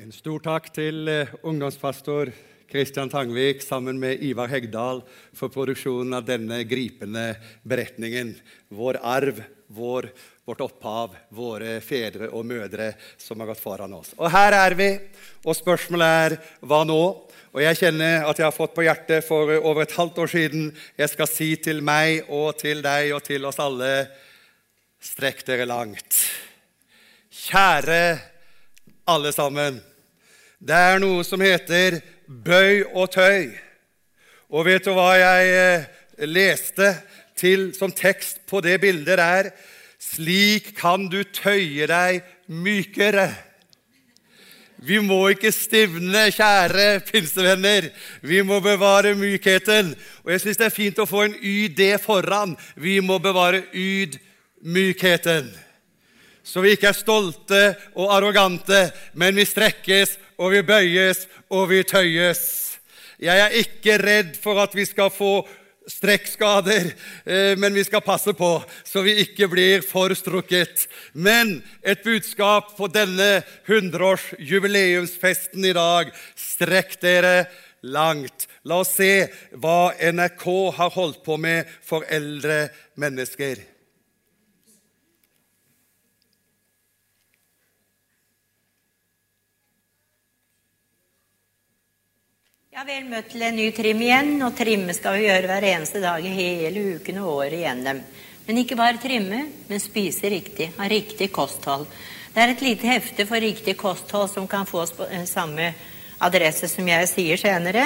En stor takk til eh, ungdomspastor Kristian Tangvik sammen med Ivar Hegdal for produksjonen av denne gripende beretningen. Vår arv, vår, vårt opphav, våre fedre og mødre som har gått foran oss. Og her er vi, og spørsmålet er hva nå? Og jeg kjenner at jeg har fått på hjertet for over et halvt år siden jeg skal si til meg og til deg og til oss alle Strekk dere langt. Kjære alle sammen. Det er noe som heter bøy og tøy. Og vet du hva jeg eh, leste til som tekst på det bildet der? Slik kan du tøye deg mykere. Vi må ikke stivne, kjære pinsevenner. Vi må bevare mykheten. Og jeg syns det er fint å få en YD foran. Vi må bevare ydmykheten. Så vi ikke er stolte og arrogante, men vi strekkes og vi bøyes og vi tøyes. Jeg er ikke redd for at vi skal få strekkskader, eh, men vi skal passe på så vi ikke blir forstrukket. Men et budskap på denne 100-årsjubileumsfesten i dag strekk dere langt. La oss se hva NRK har holdt på med for eldre mennesker. Ja, Vel møtt til en ny trim igjen. Og trimme skal vi gjøre hver eneste dag i hele uken og året igjennom. Men ikke bare trimme, men spise riktig. Ha riktig kosthold. Det er et lite hefte for riktig kosthold som kan fås på eh, samme adresse som jeg sier senere.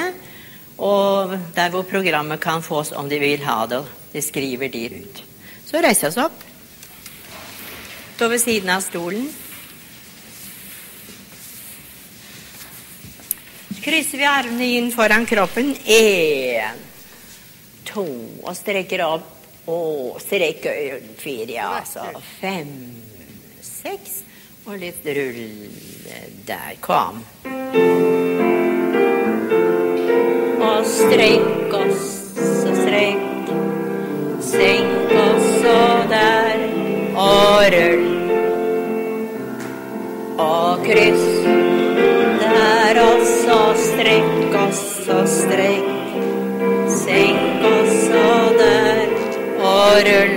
Og der hvor programmet kan fås om de vil ha det. Det skriver de ut. Så reiser vi oss opp. Stå ved siden av stolen. Krysser vi armene inn foran kroppen. Én, to Og strekker opp. Og strekker fire, altså. Fem, seks. Og litt rull. Der. Kom. Og strekk oss strekk streng. Senk oss og der og rull.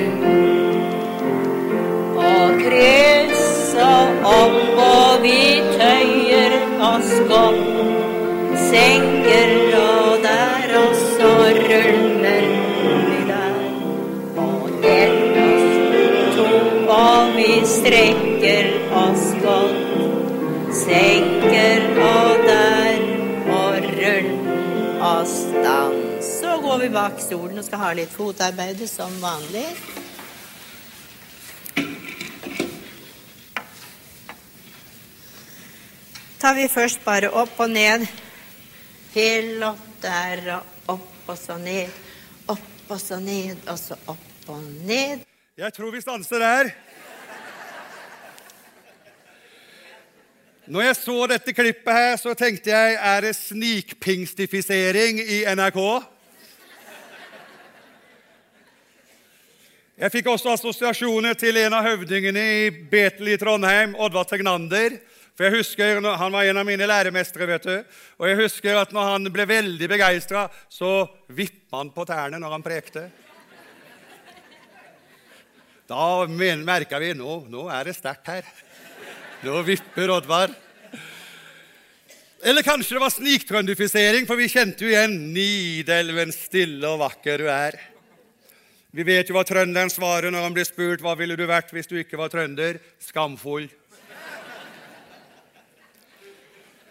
Og kryss og opp, og vi tøyer oss godt. Senker og der, og så ruller vi der. Og ett oss to, og vi strekker oss godt senker går vi bak stolen og skal ha litt fotarbeid som vanlig. Tar vi først bare opp og ned. Helt opp der og opp og så ned. Opp og så ned, og så opp og ned. Jeg tror vi stanser der. Når jeg så dette klippet, her, så tenkte jeg er det snikpingstifisering i NRK? Jeg fikk også assosiasjoner til en av høvdingene i Betel i Trondheim, Oddvar Tegnander. For jeg husker, Han var en av mine læremestere. vet du. Og jeg husker at når han ble veldig begeistra, så vippa han på tærne når han prekte. Da merka vi nå, nå er det sterkt her. Nå vipper Oddvar. Eller kanskje det var sniktrøndifisering, for vi kjente jo igjen 'Nidelven, stille og vakker du er'. Vi vet jo hva trønderen svarer når han blir spurt hva ville du vært hvis du ikke var trønder. Skamfull.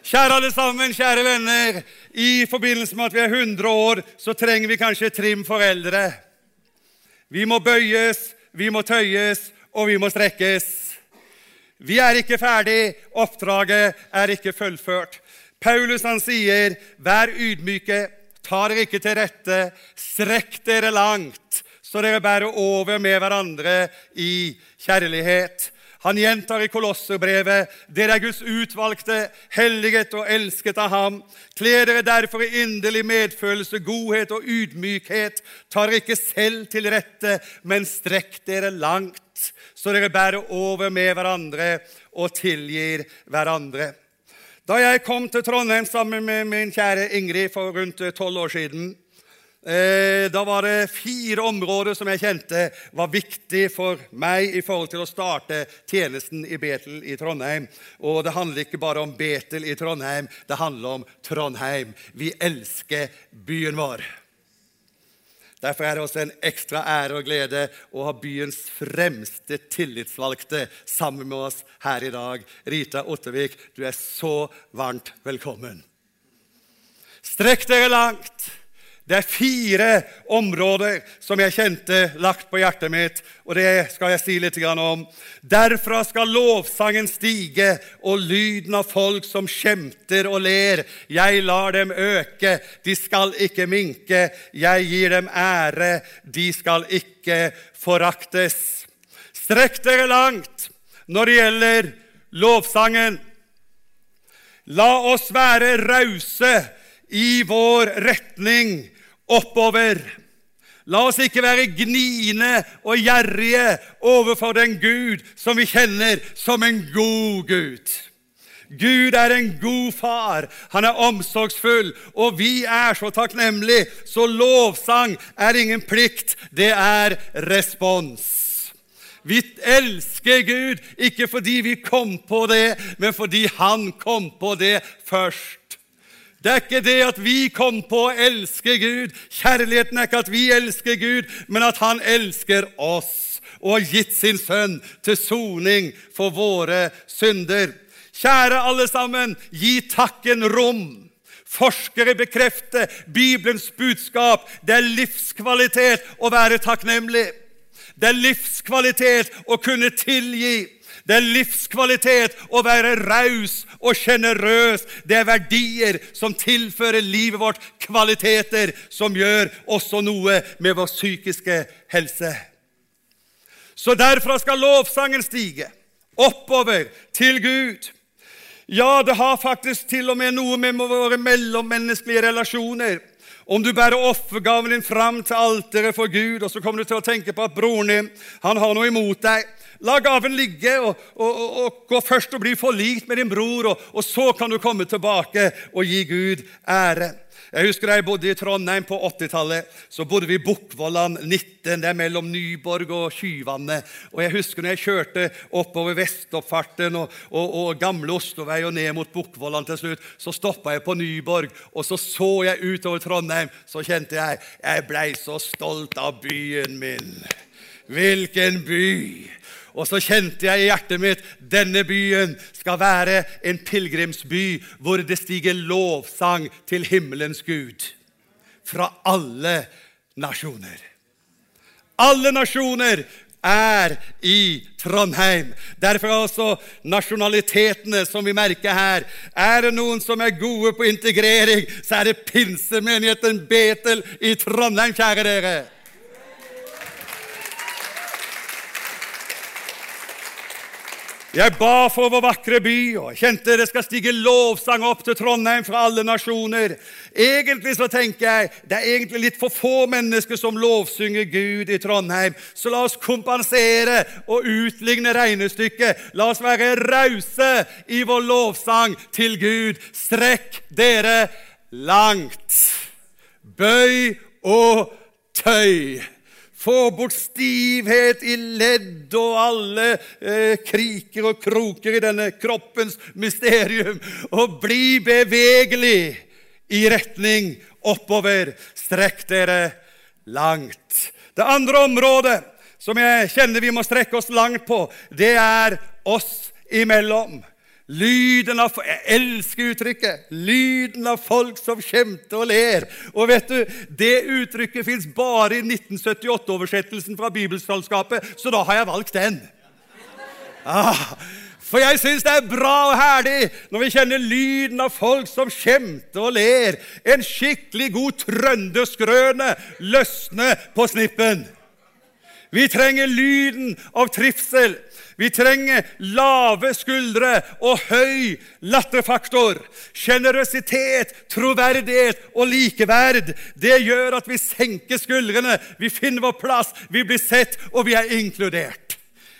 Kjære alle sammen, kjære venner. I forbindelse med at vi er 100 år, så trenger vi kanskje trim foreldre. Vi må bøyes, vi må tøyes, og vi må strekkes. Vi er ikke ferdig, oppdraget er ikke fullført. Paulus han sier, 'Vær ydmyke, ta dere ikke til rette, strekk dere langt', så dere bærer over med hverandre i kjærlighet. Han gjentar i Kolosserbrevet.: Dere er Guds utvalgte, helliget og elsket av ham. Kle dere derfor i inderlig medfølelse, godhet og ydmykhet. Ta dere ikke selv til rette, men strekk dere langt så dere bærer over med hverandre og tilgir hverandre. Da jeg kom til Trondheim sammen med min kjære Ingrid for rundt tolv år siden, eh, da var det fire områder som jeg kjente var viktig for meg i forhold til å starte tjenesten i Betel i Trondheim. Og det handler ikke bare om Betel i Trondheim, det handler om Trondheim. Vi elsker byen vår. Derfor er det også en ekstra ære og glede å ha byens fremste tillitsvalgte sammen med oss her i dag. Rita Ottervik, du er så varmt velkommen. Strekk dere langt. Det er fire områder som jeg kjente lagt på hjertet mitt, og det skal jeg si litt om. Derfra skal lovsangen stige, og lyden av folk som skjemter og ler. Jeg lar dem øke, de skal ikke minke. Jeg gir dem ære, de skal ikke foraktes. Strekk dere langt når det gjelder lovsangen. La oss være rause i vår retning oppover. La oss ikke være gniende og gjerrige overfor den Gud som vi kjenner som en god Gud. Gud er en god far, han er omsorgsfull, og vi er så takknemlige. Så lovsang er ingen plikt, det er respons. Vi elsker Gud ikke fordi vi kom på det, men fordi han kom på det først. Det er ikke det at vi kom på å elske Gud. Kjærligheten er ikke at vi elsker Gud, men at Han elsker oss og har gitt sin sønn til soning for våre synder. Kjære alle sammen, gi takken rom. Forskere bekrefter Bibelens budskap. Det er livskvalitet å være takknemlig. Det er livskvalitet å kunne tilgi. Det er livskvalitet å være raus og sjenerøs. Det er verdier som tilfører livet vårt kvaliteter som gjør også noe med vår psykiske helse. Så derfra skal lovsangen stige oppover til Gud. Ja, det har faktisk til og med noe med våre mellommenneskelige relasjoner. Om du bærer offergaven din fram til alteret for Gud, og så kommer du til å tenke på at broren din han har noe imot deg La gaven ligge, og, og, og, og, gå først og bli forlikt med din bror, og, så kan du komme tilbake og gi Gud ære. Jeg husker Da jeg bodde i Trondheim på 80-tallet, så bodde vi i Bukkvollan 19. Det er mellom Nyborg og Kyvannet. Og jeg husker når jeg kjørte oppover Vestoppfarten og, og, og gamle Ostovei og ned mot Bukkvollan til slutt, så stoppa jeg på Nyborg, og så så jeg utover Trondheim. Så kjente jeg jeg blei så stolt av byen min. Hvilken by! Og så kjente jeg i hjertet mitt denne byen skal være en pilegrimsby hvor det stiger lovsang til himmelens Gud. Fra alle nasjoner. Alle nasjoner er i Trondheim. Derfor er også nasjonalitetene som vi merker her. Er det noen som er gode på integrering, så er det pinsemenigheten Betel i Trondheim, kjære dere. Jeg ba for vår vakre by, og jeg kjente det skal stige lovsang opp til Trondheim fra alle nasjoner. Egentlig så tenker jeg det er egentlig litt for få mennesker som lovsynger Gud i Trondheim. Så la oss kompensere og utligne regnestykket. La oss være rause i vår lovsang til Gud. Strekk dere langt. Bøy og tøy. Få bort stivhet i ledd og alle eh, kriker og kroker i denne kroppens mysterium. Og bli bevegelig i retning oppover. Strekk dere langt. Det andre området som jeg kjenner vi må strekke oss langt på, det er oss imellom. Lyden av Jeg elsker uttrykket. Lyden av folk som skjemter og ler. Og vet du, Det uttrykket fins bare i 1978-oversettelsen fra Bibelselskapet, så da har jeg valgt den. Ah, for jeg syns det er bra og herlig når vi kjenner lyden av folk som skjemter og ler. En skikkelig god trønderskrøne løsne på snippen. Vi trenger lyden av trivsel. Vi trenger lave skuldre og høy latterfaktor. Sjenerøsitet, troverdighet og likeverd. Det gjør at vi senker skuldrene, vi finner vår plass, vi blir sett, og vi er inkludert.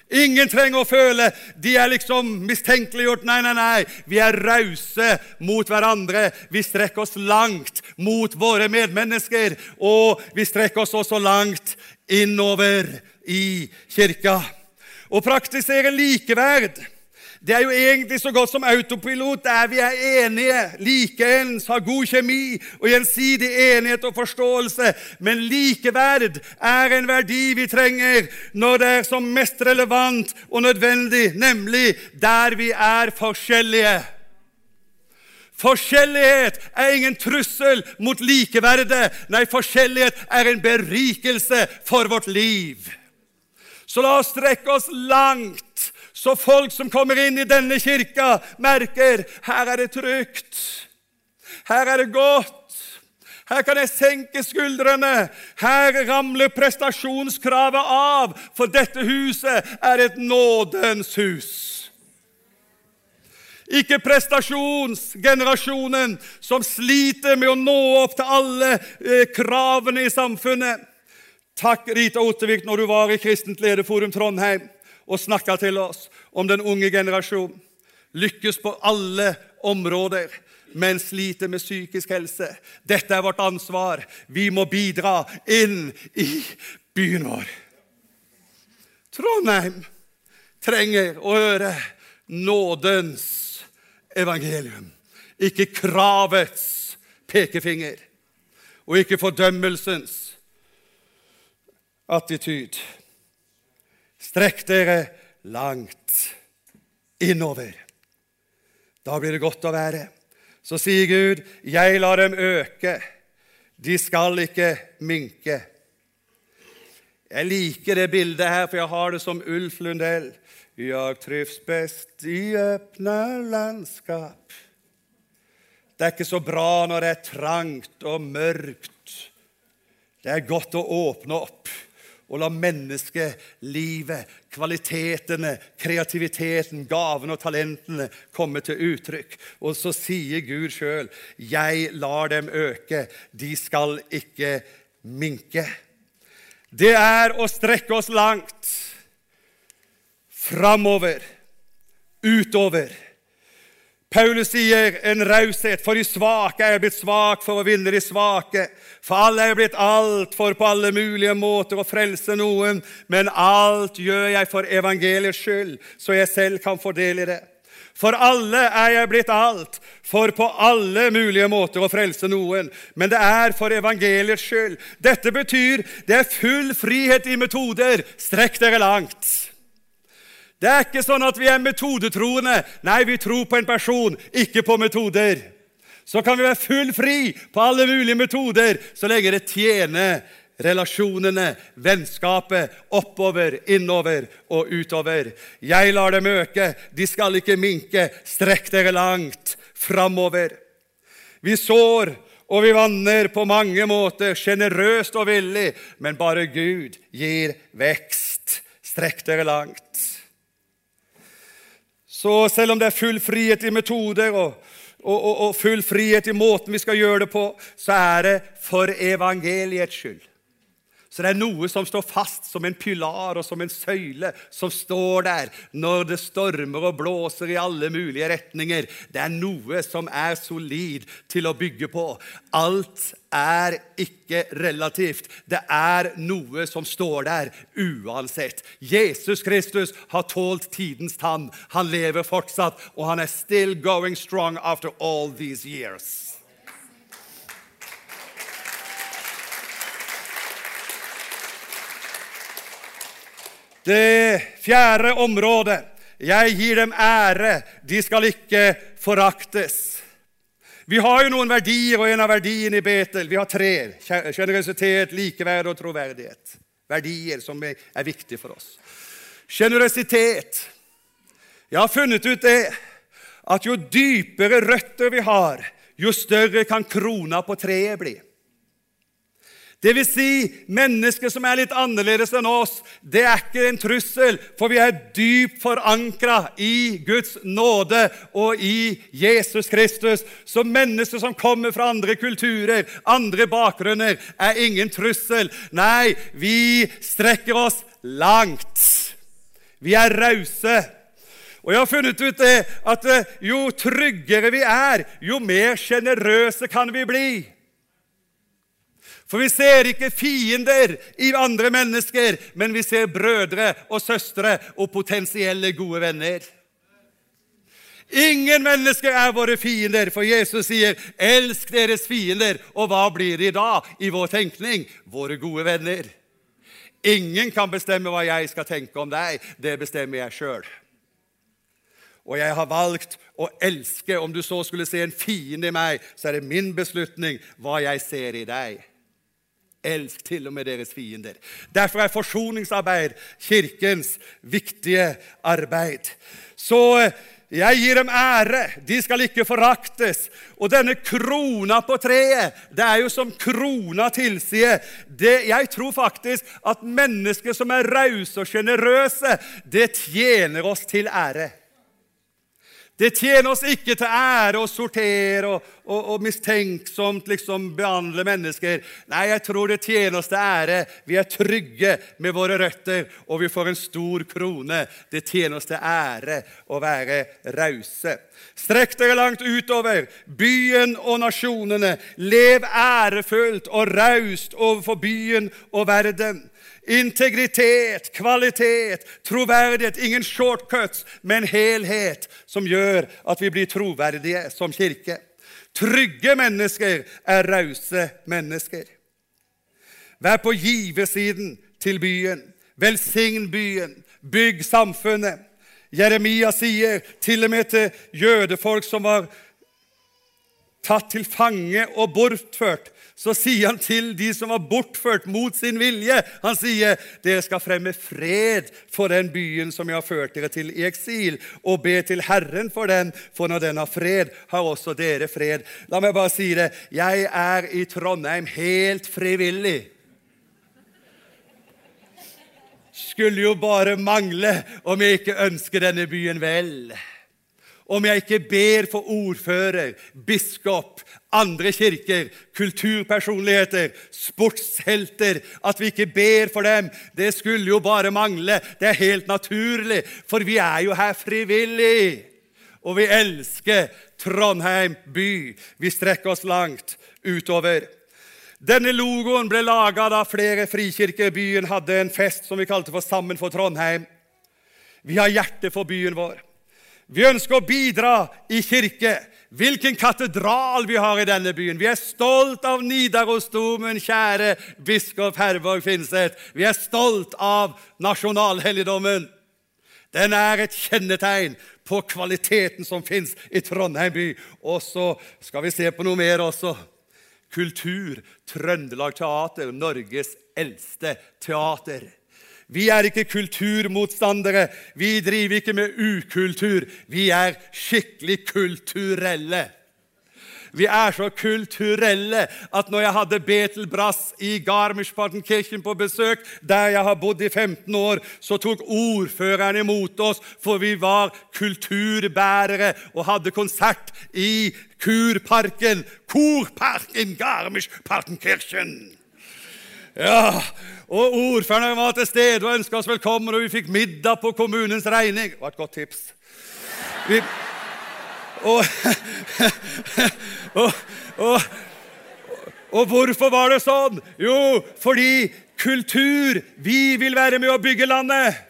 Ingen trenger å føle de er liksom mistenkeliggjort. Nei, nei, nei. Vi er rause mot hverandre. Vi strekker oss langt mot våre medmennesker. Og vi strekker oss også langt innover i kirka. Å praktisere likeverd det er jo egentlig så godt som autopilot, der vi er enige, likeens, har god kjemi og gjensidig enighet og forståelse. Men likeverd er en verdi vi trenger når det er som mest relevant og nødvendig, nemlig der vi er forskjellige. Forskjellighet er ingen trussel mot likeverdet. Nei, forskjellighet er en berikelse for vårt liv. Så la oss strekke oss langt så folk som kommer inn i denne kirka, merker her er det trygt. Her er det godt. Her kan jeg senke skuldrene. Her ramler prestasjonskravet av, for dette huset er et nådens hus. Ikke prestasjonsgenerasjonen som sliter med å nå opp til alle eh, kravene i samfunnet. Takk, Rita Ottervik, når du var i Kristent Lederforum Trondheim og snakka til oss om den unge generasjon. Lykkes på alle områder, men sliter med psykisk helse. Dette er vårt ansvar. Vi må bidra inn i byen vår. Trondheim trenger å høre nådens evangelium, ikke kravets pekefinger, og ikke fordømmelsens attityd. Strekk dere langt innover. Da blir det godt å være. Så sier Gud, 'Jeg lar dem øke. De skal ikke minke.' Jeg liker det bildet her, for jeg har det som Ulf Lundell. Jeg trives best i åpne landskap. Det er ikke så bra når det er trangt og mørkt. Det er godt å åpne opp og la menneskelivet, kvalitetene, kreativiteten, gavene og talentene komme til uttrykk. Og så sier Gud sjøl, 'Jeg lar dem øke. De skal ikke minke.' Det er å strekke oss langt. Framover. Utover. Paulus sier en raushet, for de svake er jeg blitt svak for å vinne de svake. For alle er jeg blitt alt for på alle mulige måter å frelse noen. Men alt gjør jeg for evangeliets skyld, så jeg selv kan få del i det. For alle er jeg blitt alt, for på alle mulige måter å frelse noen. Men det er for evangeliets skyld. Dette betyr det er full frihet i metoder. Strekk dere langt. Det er ikke sånn at vi er metodetroende. Nei, vi tror på en person, ikke på metoder. Så kan vi være full fri på alle mulige metoder så lenge det tjener relasjonene, vennskapet, oppover, innover og utover. Jeg lar dem øke, de skal ikke minke. Strekk dere langt framover. Vi sår og vi vanner på mange måter, sjenerøst og villig, men bare Gud gir vekst. Strekk dere langt. Så selv om det er full frihet i metoder og, og, og, og full frihet i måten vi skal gjøre det på, så er det for evangeliets skyld. Så det er noe som står fast som en pilar og som en søyle, som står der når det stormer og blåser i alle mulige retninger. Det er noe som er solid til å bygge på. Alt er ikke relativt. Det er noe som står der uansett. Jesus Kristus har tålt tidens tann. Han lever fortsatt, og han er still going strong after all these years. Det fjerde området jeg gir dem ære, de skal ikke foraktes. Vi har jo noen verdier, og en av verdiene i Betel Vi har tre. Sjenerøsitet, likeverd og troverdighet. Verdier som er viktige for oss. Sjenerøsitet. Jeg har funnet ut det at jo dypere røtter vi har, jo større kan krona på treet bli. Det vil si, mennesker som er litt annerledes enn oss, det er ikke en trussel, for vi er dypt forankra i Guds nåde og i Jesus Kristus. Så mennesker som kommer fra andre kulturer, andre bakgrunner, er ingen trussel. Nei, vi strekker oss langt. Vi er rause. Og jeg har funnet ut det at eh, jo tryggere vi er, jo mer sjenerøse kan vi bli. For vi ser ikke fiender i andre mennesker, men vi ser brødre og søstre og potensielle gode venner. Ingen mennesker er våre fiender, for Jesus sier 'elsk deres fiender'. Og hva blir de da i vår tenkning? Våre gode venner. Ingen kan bestemme hva jeg skal tenke om deg. Det bestemmer jeg sjøl. Og jeg har valgt å elske. Om du så skulle se en fiende i meg, så er det min beslutning hva jeg ser i deg. Elsk til og med deres fiender. Derfor er forsoningsarbeid Kirkens viktige arbeid. Så jeg gir dem ære, de skal ikke foraktes. Og denne krona på treet, det er jo som krona tilsier. Det, jeg tror faktisk at mennesker som er rause og sjenerøse, det tjener oss til ære. Det tjener oss ikke til ære å sortere og, og, og, mistenksomt liksom behandle mennesker. Nei, jeg tror det tjener oss til ære. Vi er trygge med våre røtter, og vi får en stor krone. Det tjener oss til ære å være rause. Strekk dere langt utover byen og nasjonene. Lev ærefullt og raust overfor byen og verden. Integritet, kvalitet, troverdighet. Ingen shortcuts, men helhet som gjør at vi blir troverdige som kirke. Trygge mennesker er rause mennesker. Vær på givesiden til byen. Velsign byen. Bygg samfunnet. Jeremia sier til og med til jødefolk som var tatt til fange og bortført så sier han til de som var bortført mot sin vilje Han sier, 'Dere skal fremme fred for den byen som jeg har ført dere til i eksil,' 'og be til Herren for den, for når den har fred, har også dere fred.' La meg bare si det. Jeg er i Trondheim helt frivillig. Skulle jo bare mangle om jeg ikke ønsker denne byen vel om jeg ikke ber for ordfører, biskop, andre kirker, kulturpersonligheter, sportshelter At vi ikke ber for dem, det skulle jo bare mangle. Det er helt naturlig, for vi er jo her frivillig. Og vi elsker Trondheim by. Vi strekker oss langt utover. Denne logoen ble laga da flere frikirker i byen hadde en fest som vi kalte for Sammen for Trondheim. Vi har hjertet for byen vår. Vi ønsker å bidra i kirke. Hvilken katedral vi har i denne byen. Vi er stolt av Nidarosdomen, kjære biskop Herborg Finseth. Vi er stolt av nasjonalhelligdommen. Den er et kjennetegn på kvaliteten som fins i Trondheim by. Og så skal vi se på noe mer også. Kultur. Trøndelag Teater, Norges eldste teater. Vi er ikke kulturmotstandere. Vi driver ikke med ukultur. Vi er skikkelig kulturelle. Vi er så kulturelle at når jeg hadde Betel Brass i Garmisch-Partenkirchen på besøk, der jeg har bodd i 15 år, så tok ordføreren imot oss, for vi var kulturbærere og hadde konsert i Kurparken. Korparken Garmisch-Partenkirchen. Ja, og Ordføreren var til stede og ønska oss velkommen, og vi fikk middag på kommunens regning. Det var et godt tips. Vi, og, og, og, og hvorfor var det sånn? Jo, fordi kultur Vi vil være med å bygge landet.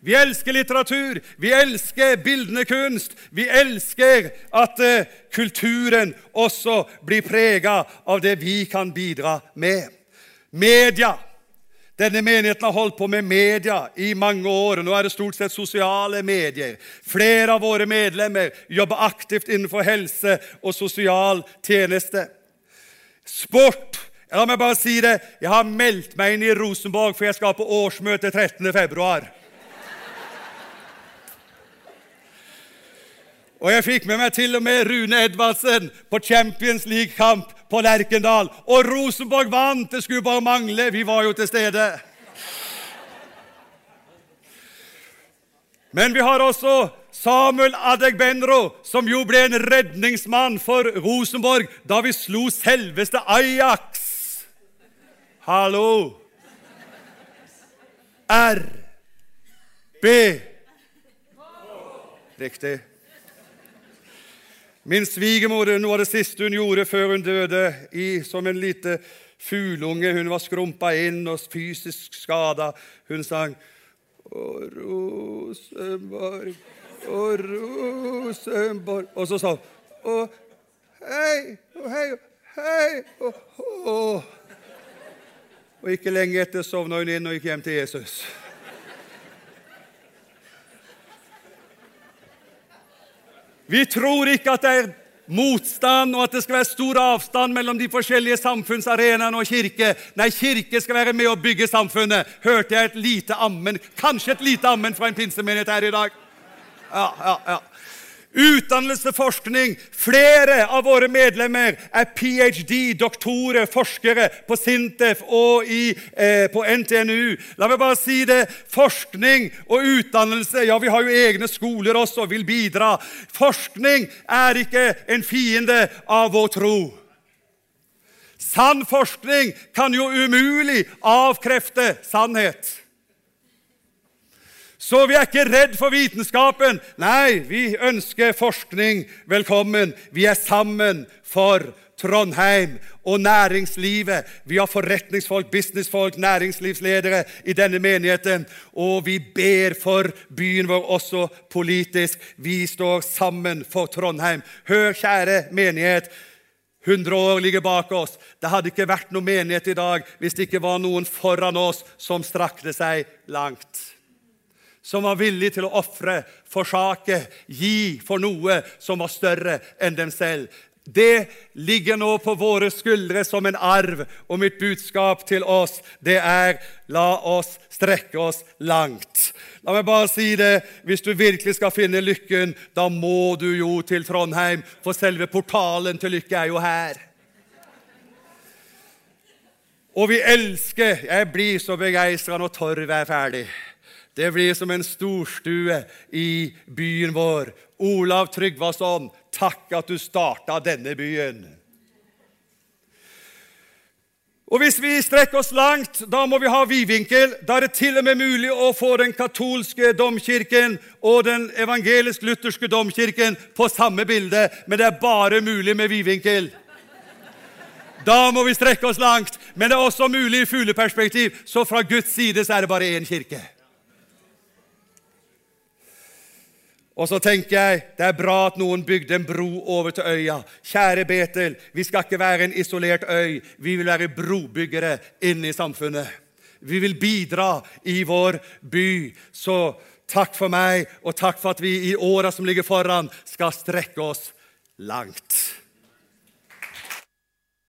Vi elsker litteratur, vi elsker bildende kunst. Vi elsker at uh, kulturen også blir prega av det vi kan bidra med. Media. Denne menigheten har holdt på med media i mange år. Nå er det stort sett sosiale medier. Flere av våre medlemmer jobber aktivt innenfor helse og sosial tjeneste. Sport. La meg bare si det. Jeg har meldt meg inn i Rosenborg, for jeg skal på årsmøte 13. februar. Og jeg fikk med meg til og med Rune Edvardsen på Champions League-kamp på Lerkendal. Og Rosenborg vant! Det skulle bare mangle. Vi var jo til stede. Men vi har også Samuel Adegbenro, som jo ble en redningsmann for Rosenborg da vi slo selveste Ajax. Hallo! R. B. Riktig. Min svigermor, noe av det siste hun gjorde før hun døde, i, som en lite fugleunge Hun var skrumpa inn og fysisk skada. Hun sang Å, Rosenborg, å, Rosenborg Og så sa hun Å, hei, å, hei, hei, å, å. Og ikke lenge etter sovna hun inn og gikk hjem til Jesus. Vi tror ikke at det er motstand, og at det skal være stor avstand mellom de forskjellige samfunnsarenaene og kirke. Nei, kirke skal være med å bygge samfunnet. Hørte jeg et lite ammen, kanskje et lite ammen fra en pinsemenighet her i dag? Ja, ja, ja. Utdannelse, forskning. Flere av våre medlemmer er ph.d., doktorer, forskere på Sintef og i, eh, på NTNU. La meg bare si det. Forskning og utdannelse Ja, vi har jo egne skoler også, vil bidra. Forskning er ikke en fiende av vår tro. Sann forskning kan jo umulig avkrefte sannhet. Så vi er ikke redd for vitenskapen. Nei, vi ønsker forskning velkommen. Vi er sammen for Trondheim og næringslivet. Vi har forretningsfolk, businessfolk, næringslivsledere i denne menigheten. Og vi ber for byen vår også politisk. Vi står sammen for Trondheim. Hør, kjære menighet. 100 år ligger bak oss. Det hadde ikke vært noe menighet i dag hvis det ikke var noen foran oss som strakte seg langt som var villig til å ofre, forsake, gi for noe som var større enn dem selv. Det ligger nå på våre skuldre som en arv, og mitt budskap til oss det er la oss strekke oss langt. La meg bare si det, Hvis du virkelig skal finne lykken, da må du jo til Trondheim, for selve portalen til lykke er jo her. Og vi elsker Jeg blir så begeistra når Torv er ferdig. Det blir som en storstue i byen vår. Olav Tryggvason, takk at du starta denne byen. Og Hvis vi strekker oss langt, da må vi ha vidvinkel. Da er det til og med mulig å få den katolske domkirken og den evangelisk-lutherske domkirken på samme bilde, men det er bare mulig med vidvinkel. Da må vi strekke oss langt. Men det er også mulig i fugleperspektiv, så fra Guds side så er det bare én kirke. Og så tenker jeg det er bra at noen bygde en bro over til øya. Kjære Betel, vi skal ikke være en isolert øy. Vi vil være brobyggere inne i samfunnet. Vi vil bidra i vår by. Så takk for meg, og takk for at vi i åra som ligger foran, skal strekke oss langt.